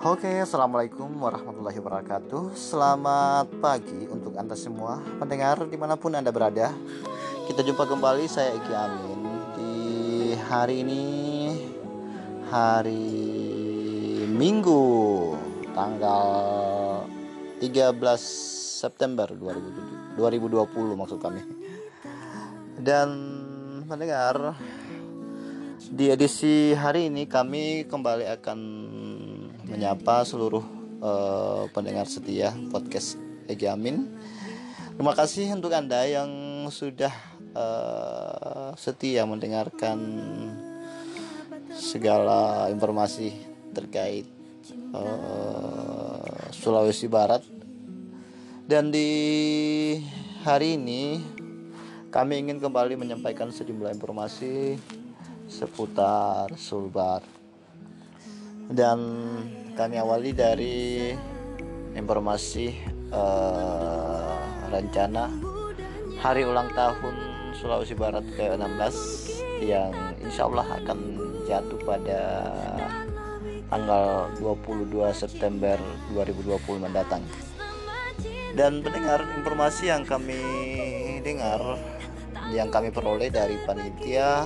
Oke, assalamualaikum warahmatullahi wabarakatuh. Selamat pagi untuk anda semua pendengar di mana pun anda berada. Kita jumpa kembali saya Eki Amin di hari ini hari Minggu tanggal 13 September 2020 maksud kami. Dan mendengar di edisi hari ini kami kembali akan menyapa seluruh uh, pendengar setia podcast Egi Amin. Terima kasih untuk Anda yang sudah uh, setia mendengarkan segala informasi terkait uh, Sulawesi Barat. Dan di hari ini kami ingin kembali menyampaikan sejumlah informasi seputar Sulbar. Dan kami awali dari informasi uh, rencana hari ulang tahun Sulawesi Barat ke-16 yang insya Allah akan jatuh pada tanggal 22 September 2020 mendatang. Dan pendengar informasi yang kami dengar yang kami peroleh dari panitia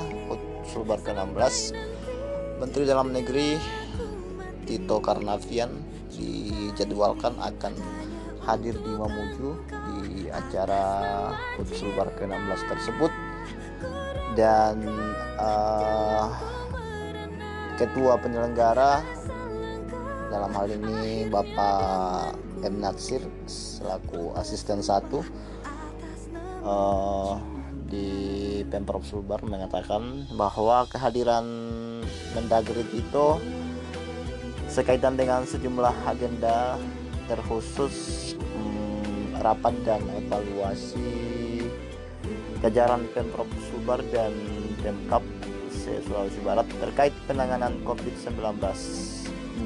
Sulbar ke-16 Menteri Dalam Negeri Tito Karnavian dijadwalkan akan hadir di Mamuju di acara Sulbar ke-16 tersebut. Dan uh, ketua penyelenggara dalam hal ini Bapak M. Natsir selaku asisten satu uh, di Pemprov Sulbar mengatakan bahwa kehadiran Mendagri itu sekaitan dengan sejumlah agenda terkhusus hmm, rapat dan evaluasi jajaran Pemprov Sulbar dan Pemkap Sulawesi Barat terkait penanganan COVID-19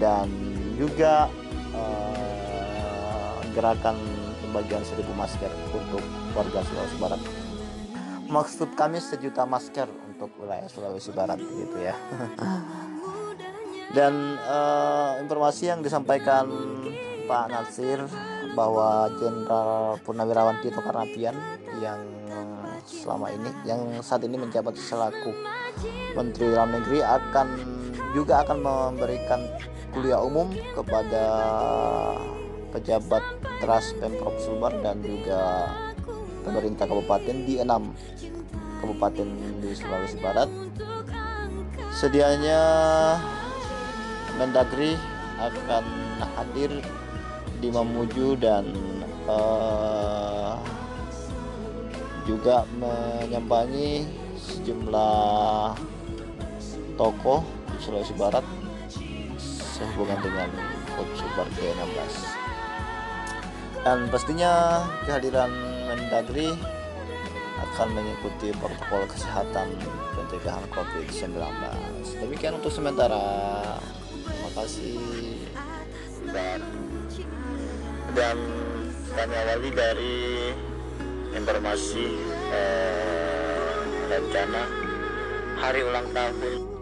dan juga uh, gerakan pembagian seribu masker untuk warga Sulawesi Barat maksud kami sejuta masker untuk wilayah Sulawesi Barat gitu ya. Dan uh, informasi yang disampaikan Pak Nasir bahwa Jenderal Purnawirawan Tito Karnavian yang selama ini yang saat ini menjabat selaku Menteri Dalam Negeri akan juga akan memberikan kuliah umum kepada pejabat Tras Pemprov Sulbar dan juga pemerintah kabupaten di enam kabupaten di Sulawesi Barat. Sedianya Mendagri akan hadir di Mamuju dan uh, juga menyambangi sejumlah tokoh di Sulawesi Barat sehubungan dengan Sulbar ke-16 dan pastinya kehadiran Mendagri akan mengikuti protokol kesehatan pencegahan COVID-19. Demikian untuk sementara. Terima kasih. Dan dan kami awali dari informasi eh, rencana hari ulang tahun